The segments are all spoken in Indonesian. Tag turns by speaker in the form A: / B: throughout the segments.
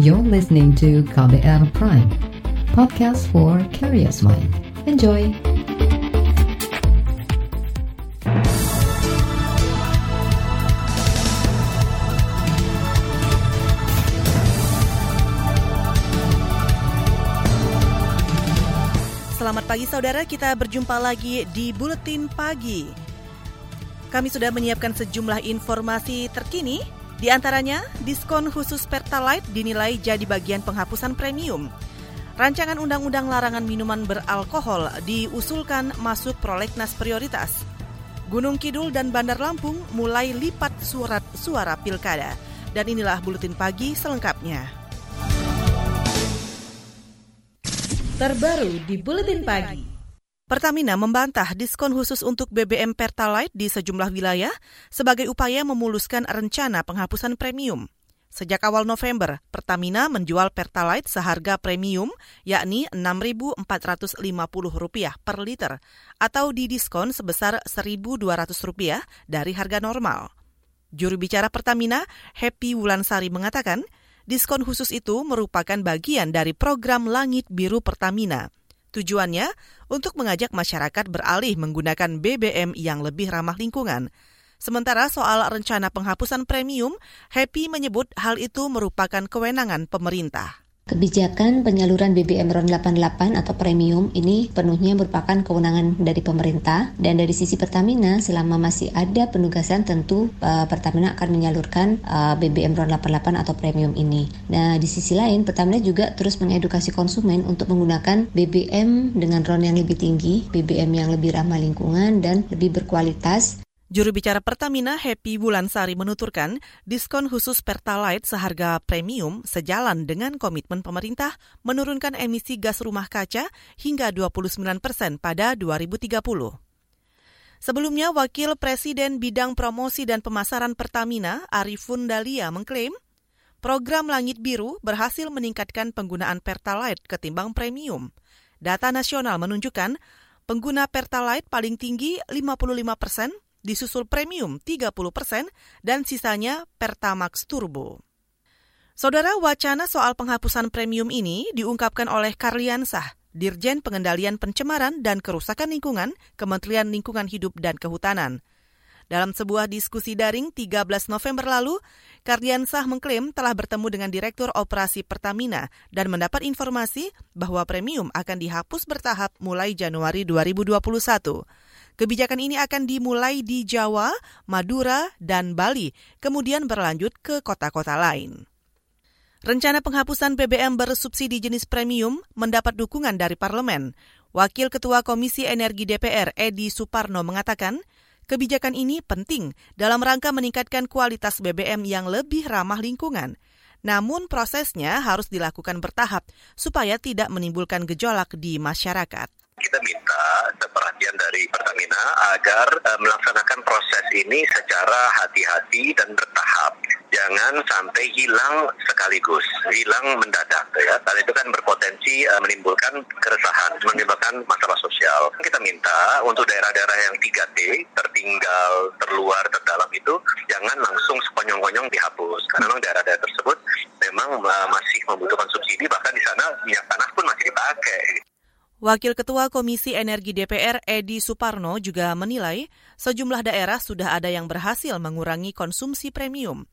A: You're listening to KBR Prime, podcast for curious mind. Enjoy!
B: Selamat pagi saudara, kita berjumpa lagi di Buletin Pagi. Kami sudah menyiapkan sejumlah informasi terkini di antaranya, diskon khusus Pertalite dinilai jadi bagian penghapusan premium. Rancangan Undang-Undang Larangan Minuman Beralkohol diusulkan masuk prolegnas prioritas. Gunung Kidul dan Bandar Lampung mulai lipat surat suara pilkada. Dan inilah Buletin Pagi selengkapnya. Terbaru di Buletin Pagi. Pertamina membantah diskon khusus untuk BBM Pertalite di sejumlah wilayah sebagai upaya memuluskan rencana penghapusan premium. Sejak awal November, Pertamina menjual Pertalite seharga premium yakni Rp6.450 per liter atau didiskon sebesar Rp1.200 dari harga normal. Juru bicara Pertamina, Happy Wulansari mengatakan, diskon khusus itu merupakan bagian dari program Langit Biru Pertamina – Tujuannya untuk mengajak masyarakat beralih menggunakan BBM yang lebih ramah lingkungan. Sementara soal rencana penghapusan premium, Happy menyebut hal itu merupakan kewenangan pemerintah.
C: Kebijakan penyaluran BBM RON 88 atau premium ini penuhnya merupakan kewenangan dari pemerintah dan dari sisi Pertamina selama masih ada penugasan tentu uh, Pertamina akan menyalurkan eh, BBM RON 88 atau premium ini. Nah, di sisi lain Pertamina juga terus mengedukasi konsumen untuk menggunakan BBM dengan RON yang lebih tinggi, BBM yang lebih ramah lingkungan dan lebih berkualitas
B: Juru bicara Pertamina Happy Wulansari menuturkan, diskon khusus Pertalite seharga premium sejalan dengan komitmen pemerintah menurunkan emisi gas rumah kaca hingga 29 persen pada 2030. Sebelumnya, Wakil Presiden Bidang Promosi dan Pemasaran Pertamina, Arifun Dalia, mengklaim program Langit Biru berhasil meningkatkan penggunaan Pertalite ketimbang premium. Data nasional menunjukkan pengguna Pertalite paling tinggi 55 persen disusul premium 30 persen, dan sisanya Pertamax Turbo. Saudara wacana soal penghapusan premium ini diungkapkan oleh Karliansah, Dirjen Pengendalian Pencemaran dan Kerusakan Lingkungan, Kementerian Lingkungan Hidup dan Kehutanan. Dalam sebuah diskusi daring 13 November lalu, Kardiansah mengklaim telah bertemu dengan Direktur Operasi Pertamina dan mendapat informasi bahwa premium akan dihapus bertahap mulai Januari 2021. Kebijakan ini akan dimulai di Jawa, Madura, dan Bali, kemudian berlanjut ke kota-kota lain. Rencana penghapusan BBM bersubsidi jenis premium mendapat dukungan dari parlemen. Wakil Ketua Komisi Energi DPR Edi Suparno mengatakan, kebijakan ini penting dalam rangka meningkatkan kualitas BBM yang lebih ramah lingkungan. Namun prosesnya harus dilakukan bertahap supaya tidak menimbulkan gejolak di masyarakat
D: kita minta perhatian dari Pertamina agar uh, melaksanakan proses ini secara hati-hati dan bertahap. Jangan sampai hilang sekaligus, hilang mendadak ya. Karena itu kan berpotensi uh, menimbulkan keresahan, menimbulkan masalah sosial. Kita minta untuk daerah-daerah yang 3T, tertinggal, terluar, terdalam itu jangan langsung sekonyong-konyong dihapus. Karena memang daerah-daerah tersebut memang uh, masih membutuhkan subsidi, bahkan di sana minyak tanah pun masih dipakai.
B: Wakil Ketua Komisi Energi DPR Edi Suparno juga menilai sejumlah daerah sudah ada yang berhasil mengurangi konsumsi premium.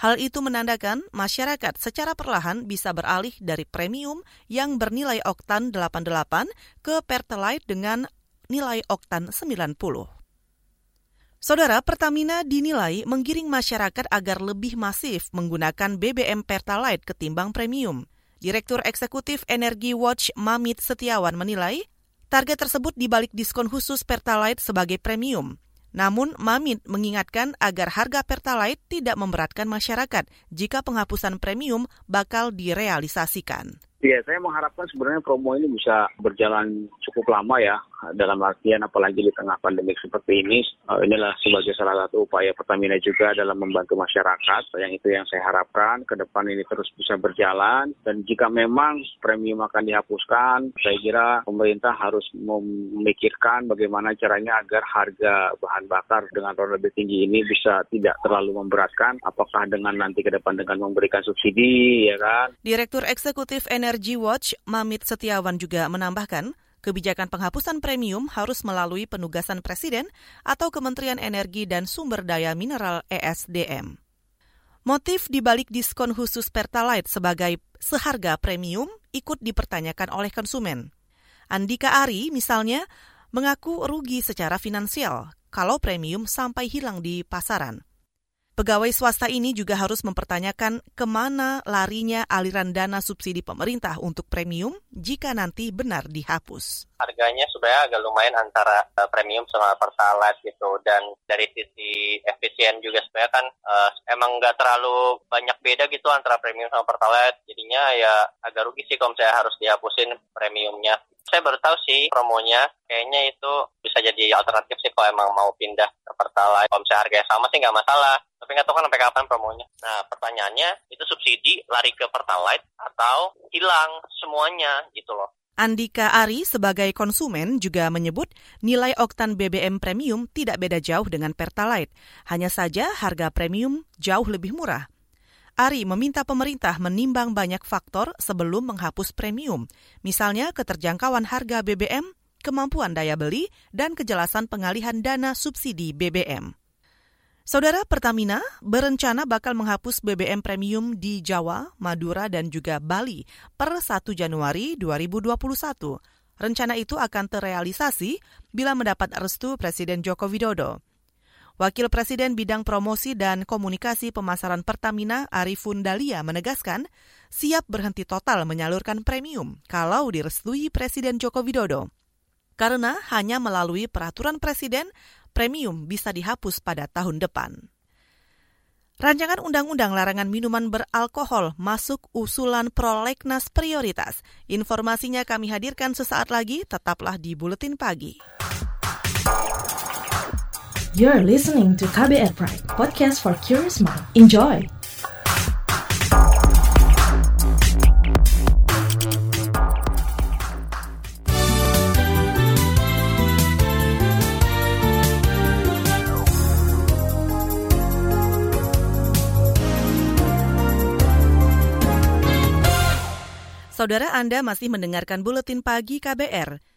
B: Hal itu menandakan masyarakat secara perlahan bisa beralih dari premium yang bernilai oktan 88 ke Pertalite dengan nilai oktan 90. Saudara, Pertamina dinilai menggiring masyarakat agar lebih masif menggunakan BBM Pertalite ketimbang premium. Direktur Eksekutif Energi Watch Mamit Setiawan menilai, target tersebut dibalik diskon khusus Pertalite sebagai premium. Namun, Mamit mengingatkan agar harga Pertalite tidak memberatkan masyarakat jika penghapusan premium bakal direalisasikan.
E: Ya, saya mengharapkan sebenarnya promo ini bisa berjalan cukup lama ya, dalam artian apalagi di tengah pandemi seperti ini uh, inilah sebagai salah satu upaya Pertamina juga dalam membantu masyarakat yang itu yang saya harapkan ke depan ini terus bisa berjalan. Dan jika memang premium akan dihapuskan saya kira pemerintah harus memikirkan bagaimana caranya agar harga bahan bakar dengan lebih tinggi ini bisa tidak terlalu memberatkan. Apakah dengan nanti ke depan dengan memberikan subsidi ya kan?
B: Direktur Eksekutif Energy Watch Mamit Setiawan juga menambahkan kebijakan penghapusan premium harus melalui penugasan Presiden atau Kementerian Energi dan Sumber Daya Mineral ESDM. Motif dibalik diskon khusus Pertalite sebagai seharga premium ikut dipertanyakan oleh konsumen. Andika Ari misalnya mengaku rugi secara finansial kalau premium sampai hilang di pasaran. Pegawai swasta ini juga harus mempertanyakan ke mana larinya aliran dana subsidi pemerintah untuk premium jika nanti benar dihapus.
F: Harganya sebenarnya agak lumayan antara uh, premium sama pertalite gitu. Dan dari sisi efisien juga sebenarnya kan uh, emang nggak terlalu banyak beda gitu antara premium sama pertalite. Jadinya ya agak rugi sih kalau saya harus dihapusin premiumnya saya baru tahu sih promonya kayaknya itu bisa jadi alternatif sih kalau emang mau pindah ke Pertalite. Kalau misalnya harganya sama sih nggak masalah. Tapi nggak tahu kan sampai kapan promonya. Nah pertanyaannya itu subsidi lari ke Pertalite atau hilang semuanya gitu loh.
B: Andika Ari sebagai konsumen juga menyebut nilai oktan BBM premium tidak beda jauh dengan Pertalite. Hanya saja harga premium jauh lebih murah. Ari meminta pemerintah menimbang banyak faktor sebelum menghapus premium, misalnya keterjangkauan harga BBM, kemampuan daya beli, dan kejelasan pengalihan dana subsidi BBM. Saudara Pertamina berencana bakal menghapus BBM premium di Jawa, Madura, dan juga Bali per 1 Januari 2021. Rencana itu akan terrealisasi bila mendapat restu Presiden Joko Widodo. Wakil Presiden Bidang Promosi dan Komunikasi Pemasaran Pertamina Arifun Dalia menegaskan siap berhenti total menyalurkan premium kalau direstui Presiden Joko Widodo. Karena hanya melalui peraturan Presiden, premium bisa dihapus pada tahun depan. Rancangan Undang-Undang Larangan Minuman Beralkohol masuk usulan prolegnas prioritas. Informasinya kami hadirkan sesaat lagi, tetaplah di Buletin Pagi.
G: You're listening to KBR Pride, podcast for curious mind. Enjoy!
B: Saudara Anda masih mendengarkan buletin pagi KBR.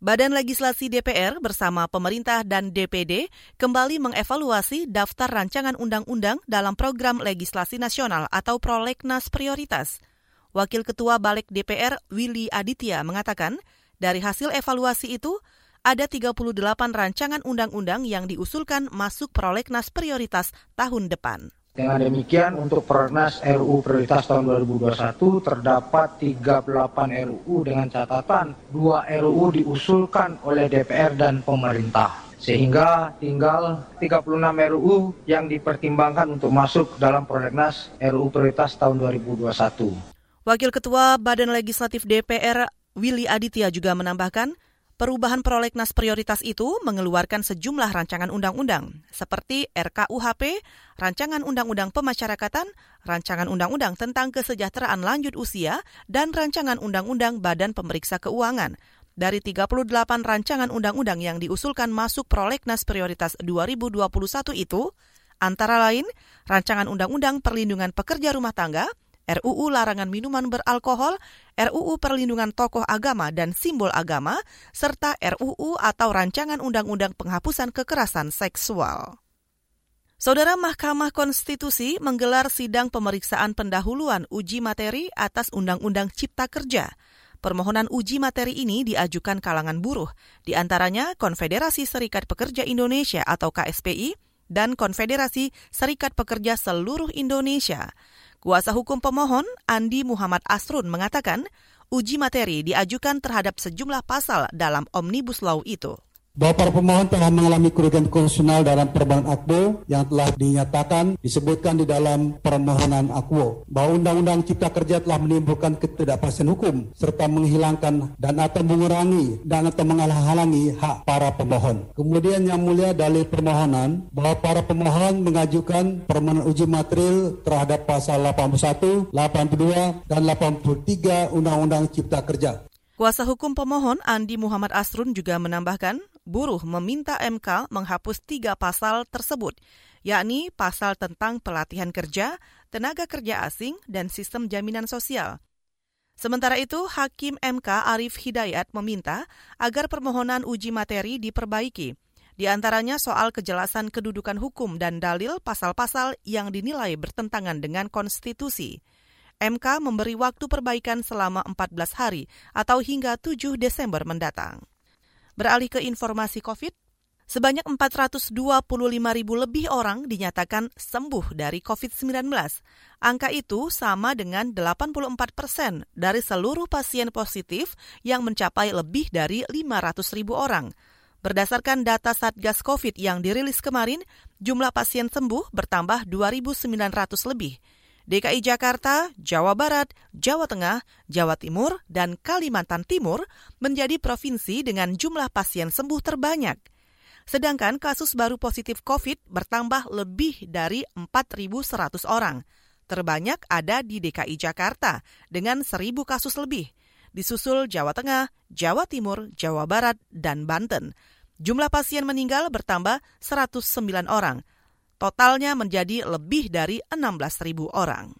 B: Badan Legislasi DPR bersama pemerintah dan DPD kembali mengevaluasi daftar rancangan undang-undang dalam program legislasi nasional atau prolegnas prioritas. Wakil Ketua Balik DPR Willy Aditya mengatakan, dari hasil evaluasi itu, ada 38 rancangan undang-undang yang diusulkan masuk prolegnas prioritas tahun depan.
H: Dengan demikian untuk Pernas RU Prioritas tahun 2021 terdapat 38 RUU dengan catatan 2 RUU diusulkan oleh DPR dan pemerintah. Sehingga tinggal 36 RUU yang dipertimbangkan untuk masuk dalam Prolegnas RUU Prioritas tahun 2021.
B: Wakil Ketua Badan Legislatif DPR Willy Aditya juga menambahkan, Perubahan prolegnas prioritas itu mengeluarkan sejumlah rancangan undang-undang seperti RKUHP, Rancangan Undang-Undang Pemasyarakatan, Rancangan Undang-Undang tentang Kesejahteraan Lanjut Usia, dan Rancangan Undang-Undang Badan Pemeriksa Keuangan. Dari 38 rancangan undang-undang yang diusulkan masuk prolegnas prioritas 2021 itu, antara lain Rancangan Undang-Undang Perlindungan Pekerja Rumah Tangga, RUU Larangan Minuman Beralkohol, RUU Perlindungan Tokoh Agama dan Simbol Agama, serta RUU atau Rancangan Undang-Undang Penghapusan Kekerasan Seksual. Saudara Mahkamah Konstitusi menggelar sidang pemeriksaan pendahuluan uji materi atas Undang-Undang Cipta Kerja. Permohonan uji materi ini diajukan kalangan buruh, di antaranya Konfederasi Serikat Pekerja Indonesia atau KSPI dan Konfederasi Serikat Pekerja Seluruh Indonesia. Kuasa hukum pemohon, Andi Muhammad Asrun, mengatakan uji materi diajukan terhadap sejumlah pasal dalam Omnibus Law itu.
I: Bahwa para pemohon telah mengalami kerugian konstitusional dalam permohonan akbo yang telah dinyatakan disebutkan di dalam permohonan akbo bahwa Undang-Undang Cipta Kerja telah menimbulkan ketidakpastian hukum serta menghilangkan dan atau mengurangi dan atau menghalang-halangi hak para pemohon. Kemudian yang mulia dalil permohonan bahwa para pemohon mengajukan permohonan uji material terhadap pasal 81, 82, dan 83 Undang-Undang Cipta Kerja.
B: Kuasa hukum pemohon Andi Muhammad Asrun juga menambahkan buruh meminta MK menghapus tiga pasal tersebut, yakni pasal tentang pelatihan kerja, tenaga kerja asing, dan sistem jaminan sosial. Sementara itu, Hakim MK Arif Hidayat meminta agar permohonan uji materi diperbaiki, di antaranya soal kejelasan kedudukan hukum dan dalil pasal-pasal yang dinilai bertentangan dengan konstitusi. MK memberi waktu perbaikan selama 14 hari atau hingga 7 Desember mendatang. Beralih ke informasi COVID, sebanyak 425 ribu lebih orang dinyatakan sembuh dari COVID-19. Angka itu sama dengan 84 persen dari seluruh pasien positif yang mencapai lebih dari 500 ribu orang. Berdasarkan data Satgas COVID yang dirilis kemarin, jumlah pasien sembuh bertambah 2.900 lebih. DKI Jakarta, Jawa Barat, Jawa Tengah, Jawa Timur, dan Kalimantan Timur menjadi provinsi dengan jumlah pasien sembuh terbanyak. Sedangkan kasus baru positif COVID bertambah lebih dari 4.100 orang. Terbanyak ada di DKI Jakarta dengan 1.000 kasus lebih. Disusul Jawa Tengah, Jawa Timur, Jawa Barat, dan Banten. Jumlah pasien meninggal bertambah 109 orang, Totalnya menjadi lebih dari 16.000 orang.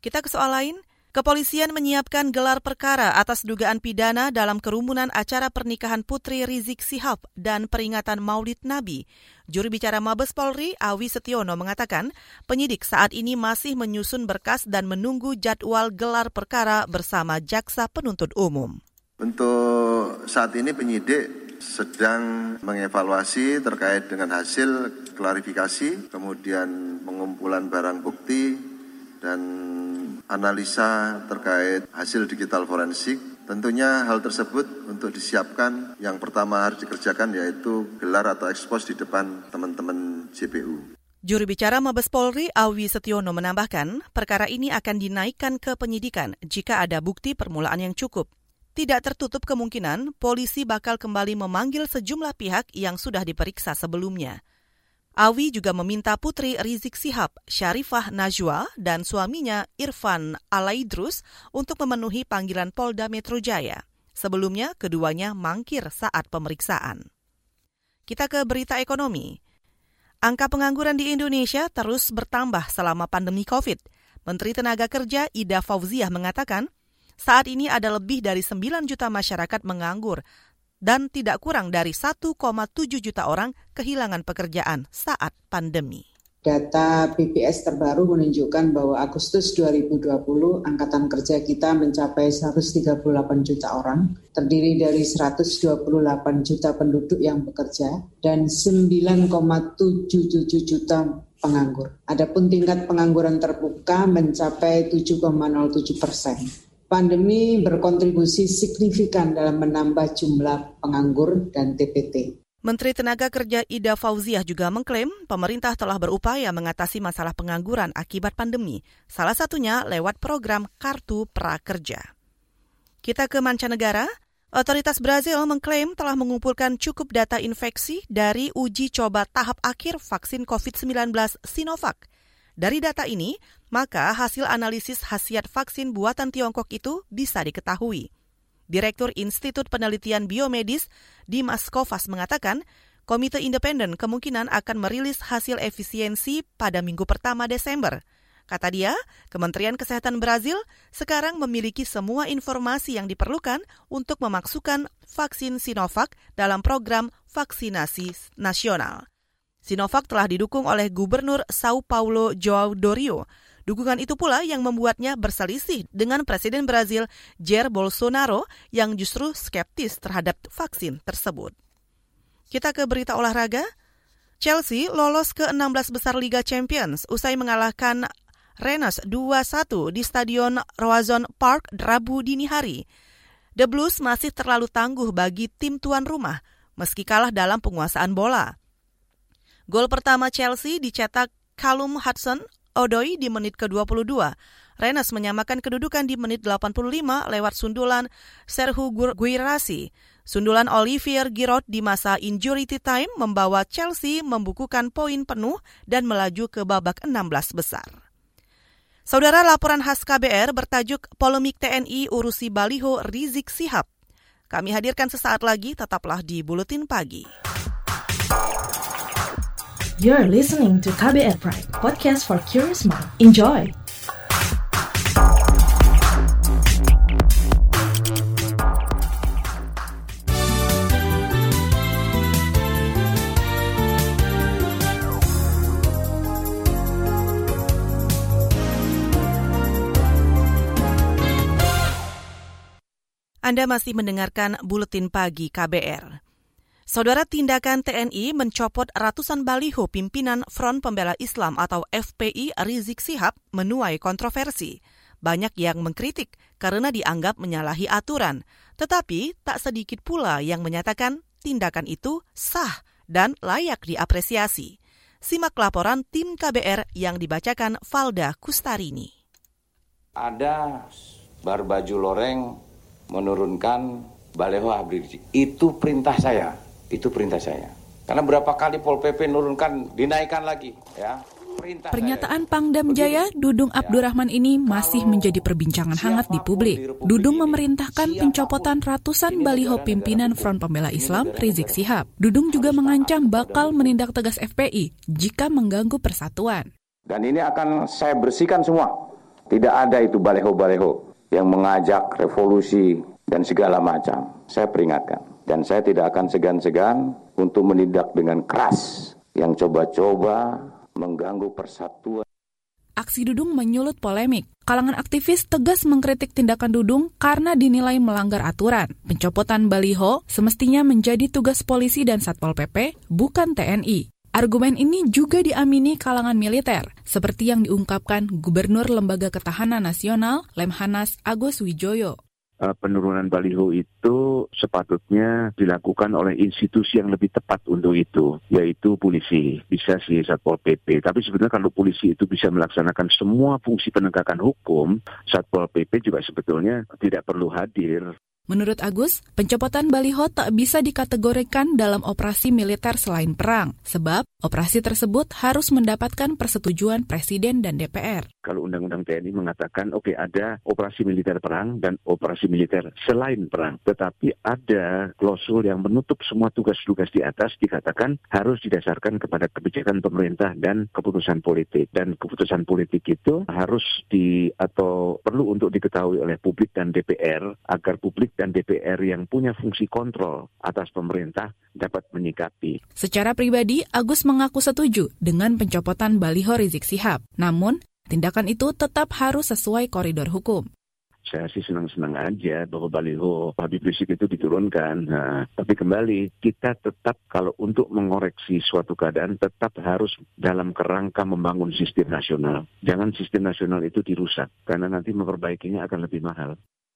B: Kita ke soal lain. Kepolisian menyiapkan gelar perkara atas dugaan pidana dalam kerumunan acara pernikahan Putri Rizik Sihab dan peringatan Maulid Nabi. Juru bicara Mabes Polri, Awi Setiono, mengatakan penyidik saat ini masih menyusun berkas dan menunggu jadwal gelar perkara bersama jaksa penuntut umum.
J: Untuk saat ini penyidik sedang mengevaluasi terkait dengan hasil klarifikasi, kemudian pengumpulan barang bukti, dan analisa terkait hasil digital forensik. Tentunya hal tersebut untuk disiapkan yang pertama harus dikerjakan yaitu gelar atau ekspos di depan teman-teman JPU.
B: Juru bicara Mabes Polri Awi Setiono menambahkan, perkara ini akan dinaikkan ke penyidikan jika ada bukti permulaan yang cukup tidak tertutup kemungkinan polisi bakal kembali memanggil sejumlah pihak yang sudah diperiksa sebelumnya. Awi juga meminta putri Rizik Sihab, Syarifah Najwa, dan suaminya Irfan Alaidrus untuk memenuhi panggilan Polda Metro Jaya. Sebelumnya, keduanya mangkir saat pemeriksaan. Kita ke berita ekonomi. Angka pengangguran di Indonesia terus bertambah selama pandemi COVID. Menteri Tenaga Kerja Ida Fauziah mengatakan, saat ini ada lebih dari 9 juta masyarakat menganggur dan tidak kurang dari 1,7 juta orang kehilangan pekerjaan saat pandemi.
K: Data BPS terbaru menunjukkan bahwa Agustus 2020 angkatan kerja kita mencapai 138 juta orang, terdiri dari 128 juta penduduk yang bekerja dan 9,77 juta penganggur. Adapun tingkat pengangguran terbuka mencapai 7,07 persen pandemi berkontribusi signifikan dalam menambah jumlah penganggur dan TPT.
B: Menteri Tenaga Kerja Ida Fauziah juga mengklaim pemerintah telah berupaya mengatasi masalah pengangguran akibat pandemi, salah satunya lewat program Kartu Prakerja. Kita ke mancanegara, otoritas Brazil mengklaim telah mengumpulkan cukup data infeksi dari uji coba tahap akhir vaksin COVID-19 Sinovac. Dari data ini, maka hasil analisis khasiat vaksin buatan Tiongkok itu bisa diketahui. Direktur Institut Penelitian Biomedis Dimas Kovas mengatakan, Komite Independen kemungkinan akan merilis hasil efisiensi pada minggu pertama Desember. Kata dia, Kementerian Kesehatan Brazil sekarang memiliki semua informasi yang diperlukan untuk memasukkan vaksin Sinovac dalam program vaksinasi nasional. Sinovac telah didukung oleh Gubernur Sao Paulo Joao Dorio. Dukungan itu pula yang membuatnya berselisih dengan Presiden Brazil Jair Bolsonaro yang justru skeptis terhadap vaksin tersebut. Kita ke berita olahraga. Chelsea lolos ke 16 besar Liga Champions usai mengalahkan Rennes 2-1 di Stadion Roazhon Park Rabu dini hari. The Blues masih terlalu tangguh bagi tim tuan rumah meski kalah dalam penguasaan bola. Gol pertama Chelsea dicetak Callum Hudson Odoi di menit ke-22. Rennes menyamakan kedudukan di menit 85 lewat sundulan Serhu Guirassi. Sundulan Olivier Giroud di masa injury time membawa Chelsea membukukan poin penuh dan melaju ke babak 16 besar. Saudara laporan khas KBR bertajuk Polemik TNI urusi baliho Rizik Sihab. Kami hadirkan sesaat lagi, tetaplah di Buletin Pagi.
G: You're listening to KBR Pride, podcast for curious mind. Enjoy!
B: Anda masih mendengarkan Buletin Pagi KBR. Saudara tindakan TNI mencopot ratusan baliho pimpinan Front Pembela Islam atau FPI Rizik Sihab menuai kontroversi. Banyak yang mengkritik karena dianggap menyalahi aturan, tetapi tak sedikit pula yang menyatakan tindakan itu sah dan layak diapresiasi. Simak laporan tim KBR yang dibacakan Valda Kustarini.
L: Ada barbaju loreng menurunkan Baleho Habib. Itu perintah saya itu perintah saya. Karena berapa kali Pol PP nurunkan, dinaikkan lagi, ya.
M: Perintah Pernyataan Pangdam Jaya Dudung ya. Abdurrahman ini masih menjadi perbincangan hangat di publik. Dudung memerintahkan pencopotan ratusan baliho pimpinan Front Pembela Islam Rizik Sihab. Dudung juga mengancam bakal menindak tegas FPI jika mengganggu persatuan.
L: Dan ini akan saya bersihkan semua. Tidak ada itu baleho-baleho yang mengajak revolusi dan segala macam. Saya peringatkan. Dan saya tidak akan segan-segan untuk menindak dengan keras yang coba-coba mengganggu persatuan.
M: Aksi Dudung menyulut polemik. Kalangan aktivis tegas mengkritik tindakan Dudung karena dinilai melanggar aturan. Pencopotan baliho semestinya menjadi tugas polisi dan Satpol PP, bukan TNI. Argumen ini juga diamini kalangan militer, seperti yang diungkapkan Gubernur Lembaga Ketahanan Nasional Lemhanas Agus Wijoyo.
N: Eh, penurunan baliho itu sepatutnya dilakukan oleh institusi yang lebih tepat untuk itu, yaitu polisi, bisa sih Satpol PP. Tapi sebenarnya kalau polisi itu bisa melaksanakan semua fungsi penegakan hukum, Satpol PP juga sebetulnya tidak perlu hadir.
M: Menurut Agus, pencopotan baliho tak bisa dikategorikan dalam operasi militer selain perang, sebab operasi tersebut harus mendapatkan persetujuan Presiden dan DPR.
N: Kalau Undang-Undang TNI mengatakan, oke okay, ada operasi militer perang dan operasi militer selain perang, tetapi ada klausul yang menutup semua tugas-tugas di atas dikatakan harus didasarkan kepada kebijakan pemerintah dan keputusan politik. Dan keputusan politik itu harus di atau perlu untuk diketahui oleh publik dan DPR agar publik dan DPR yang punya fungsi kontrol atas pemerintah dapat menyikapi.
M: Secara pribadi, Agus mengaku setuju dengan pencopotan baliho Rizik Sihab. Namun, tindakan itu tetap harus sesuai koridor hukum
N: saya sih senang-senang aja bahwa baliho Habib Rizik itu diturunkan. Nah, tapi kembali kita tetap kalau untuk mengoreksi suatu keadaan tetap harus dalam kerangka membangun sistem nasional. Jangan sistem nasional itu dirusak karena nanti memperbaikinya akan lebih mahal.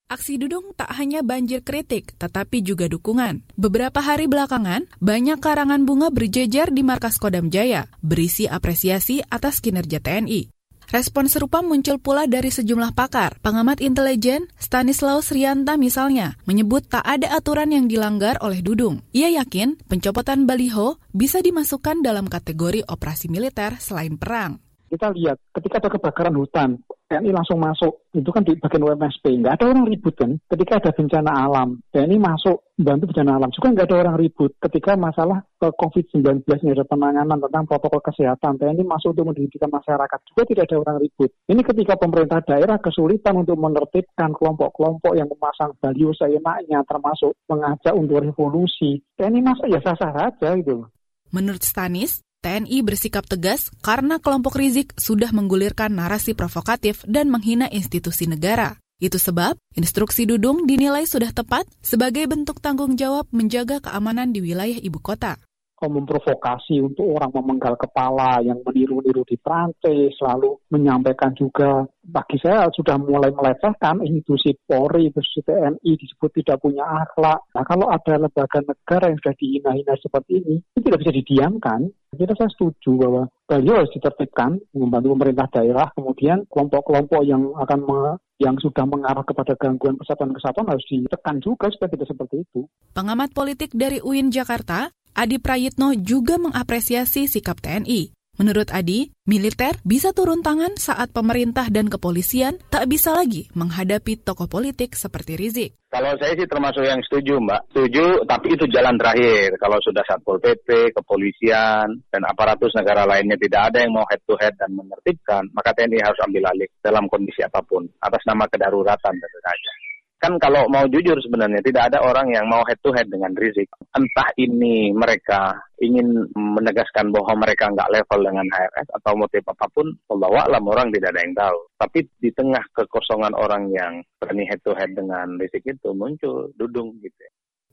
M: Aksi Dudung tak hanya banjir kritik, tetapi juga dukungan. Beberapa hari belakangan, banyak karangan bunga berjejer di markas Kodam Jaya, berisi apresiasi atas kinerja TNI. Respon serupa muncul pula dari sejumlah pakar. Pengamat intelijen, Stanislaus Rianta misalnya, menyebut tak ada aturan yang dilanggar oleh Dudung. Ia yakin pencopotan baliho bisa dimasukkan dalam kategori operasi militer selain perang.
O: Kita lihat ketika ada kebakaran hutan, TNI langsung masuk, itu kan di bagian UMSP. Nggak ada orang ribut kan. Ketika ada bencana alam, TNI masuk bantu bencana alam. Juga nggak ada orang ribut. Ketika masalah COVID-19 ini ada penanganan tentang protokol kesehatan, TNI masuk untuk mendidikan masyarakat. Juga tidak ada orang ribut. Ini ketika pemerintah daerah kesulitan untuk menertibkan kelompok-kelompok yang memasang baliho seenaknya, termasuk mengajak untuk revolusi. TNI masuk ya sah-sah saja gitu.
M: Menurut Stanis, TNI bersikap tegas karena kelompok Rizik sudah menggulirkan narasi provokatif dan menghina institusi negara. Itu sebab instruksi Dudung dinilai sudah tepat sebagai bentuk tanggung jawab menjaga keamanan di wilayah ibu kota
O: memprovokasi untuk orang memenggal kepala yang meniru-niru di Prancis, lalu menyampaikan juga bagi saya sudah mulai melecehkan institusi Polri, institusi TNI disebut tidak punya akhlak. Nah kalau ada lembaga negara yang sudah dihina-hina seperti ini, itu tidak bisa didiamkan. Kita saya setuju bahwa beliau harus ditertibkan, membantu pemerintah daerah, kemudian kelompok-kelompok yang akan me, yang sudah mengarah kepada gangguan kesatuan-kesatuan harus ditekan juga supaya tidak seperti itu.
M: Pengamat politik dari UIN Jakarta, Adi Prayitno juga mengapresiasi sikap TNI. Menurut Adi, militer bisa turun tangan saat pemerintah dan kepolisian tak bisa lagi menghadapi tokoh politik seperti Rizik.
E: Kalau saya sih termasuk yang setuju, Mbak. Setuju, tapi itu jalan terakhir. Kalau sudah Satpol PP, kepolisian, dan aparatus negara lainnya tidak ada yang mau head to head dan menertibkan, maka TNI harus ambil alih dalam kondisi apa pun, atas nama kedaruratan tentu saja kan kalau mau jujur sebenarnya tidak ada orang yang mau head to head dengan Rizik. Entah ini mereka ingin menegaskan bahwa mereka nggak level dengan HRS atau motif apa pun, Allah alam orang tidak ada yang tahu. Tapi di tengah kekosongan orang yang berani head to head dengan Rizik itu muncul dudung gitu.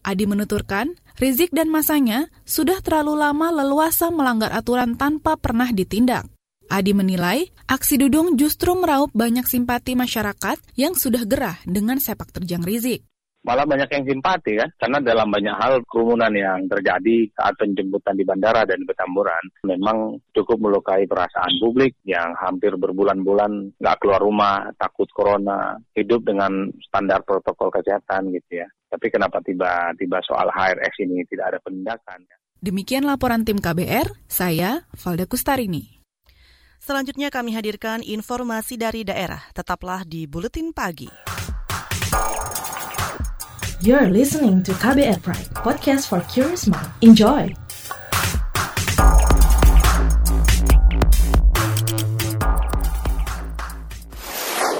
M: Adi menuturkan, Rizik dan masanya sudah terlalu lama leluasa melanggar aturan tanpa pernah ditindak. Adi menilai, aksi Dudung justru meraup banyak simpati masyarakat yang sudah gerah dengan sepak terjang Rizik.
E: Malah banyak yang simpati kan, karena dalam banyak hal kerumunan yang terjadi saat penjemputan di bandara dan petamburan memang cukup melukai perasaan publik yang hampir berbulan-bulan nggak keluar rumah, takut corona, hidup dengan standar protokol kesehatan gitu ya. Tapi kenapa tiba-tiba soal HRS ini tidak ada penindakan?
M: Demikian laporan tim KBR, saya Valda Kustarini.
B: Selanjutnya kami hadirkan informasi dari daerah. Tetaplah di Buletin Pagi.
G: You're listening to KBR Pride, podcast for curious mind. Enjoy!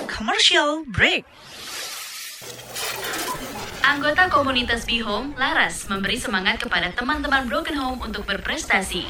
B: Commercial break.
P: Anggota komunitas Be Home, Laras, memberi semangat kepada teman-teman Broken Home untuk berprestasi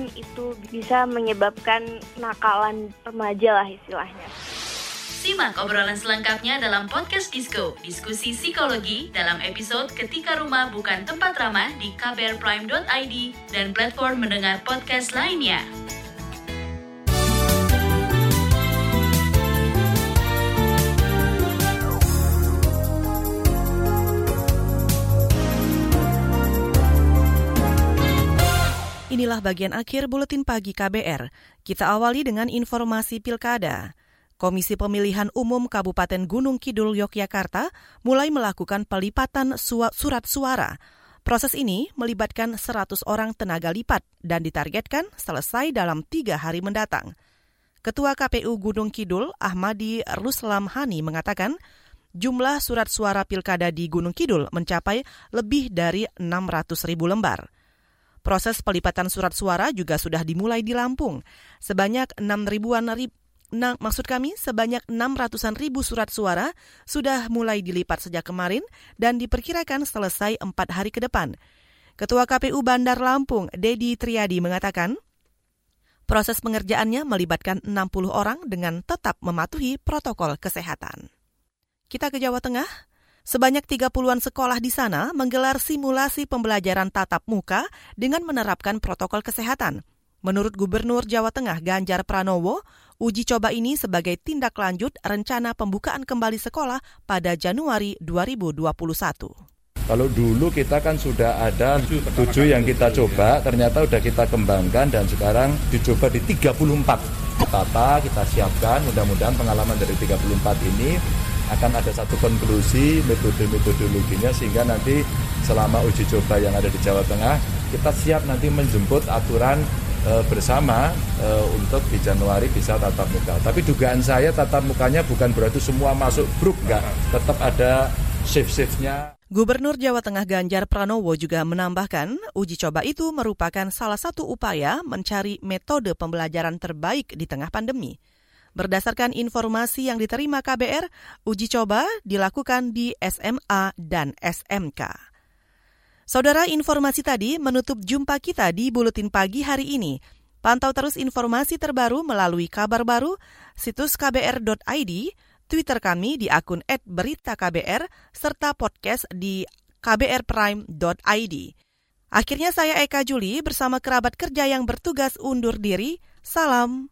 Q: itu bisa menyebabkan nakalan remaja lah istilahnya.
P: Simak obrolan selengkapnya dalam podcast Disco, diskusi psikologi dalam episode Ketika Rumah Bukan Tempat Ramah di kbrprime.id dan platform mendengar podcast lainnya.
B: Inilah bagian akhir buletin pagi KBR. Kita awali dengan informasi pilkada. Komisi Pemilihan Umum Kabupaten Gunung Kidul Yogyakarta mulai melakukan pelipatan surat suara. Proses ini melibatkan 100 orang tenaga lipat dan ditargetkan selesai dalam tiga hari mendatang. Ketua KPU Gunung Kidul, Ahmadi Ruslam Hani, mengatakan jumlah surat suara pilkada di Gunung Kidul mencapai lebih dari 600 ribu lembar. Proses pelipatan surat suara juga sudah dimulai di Lampung. Sebanyak 6 ribuan rib, Nah, maksud kami sebanyak 600-an ribu surat suara sudah mulai dilipat sejak kemarin dan diperkirakan selesai empat hari ke depan. Ketua KPU Bandar Lampung, Dedi Triadi, mengatakan, proses pengerjaannya melibatkan 60 orang dengan tetap mematuhi protokol kesehatan. Kita ke Jawa Tengah. Sebanyak 30-an sekolah di sana menggelar simulasi pembelajaran tatap muka dengan menerapkan protokol kesehatan. Menurut Gubernur Jawa Tengah Ganjar Pranowo, uji coba ini sebagai tindak lanjut rencana pembukaan kembali sekolah pada Januari 2021.
R: Kalau dulu kita kan sudah ada tujuh yang kita coba, ternyata sudah kita kembangkan dan sekarang dicoba di 34. Tata kita siapkan, mudah-mudahan pengalaman dari 34 ini akan ada satu konklusi metode-metodologinya sehingga nanti selama uji coba yang ada di Jawa Tengah kita siap nanti menjemput aturan e, bersama e, untuk di Januari bisa tatap muka. Tapi dugaan saya tatap mukanya bukan berarti semua masuk grup enggak, tetap ada shift-shiftnya.
B: Gubernur Jawa Tengah Ganjar Pranowo juga menambahkan, uji coba itu merupakan salah satu upaya mencari metode pembelajaran terbaik di tengah pandemi. Berdasarkan informasi yang diterima KBR, uji coba dilakukan di SMA dan SMK. Saudara, informasi tadi menutup jumpa kita di Buletin Pagi hari ini. Pantau terus informasi terbaru melalui kabar baru, situs kbr.id, Twitter kami di akun @beritaKBR, serta podcast di kbrprime.id. Akhirnya saya Eka Juli bersama kerabat kerja yang bertugas undur diri. Salam.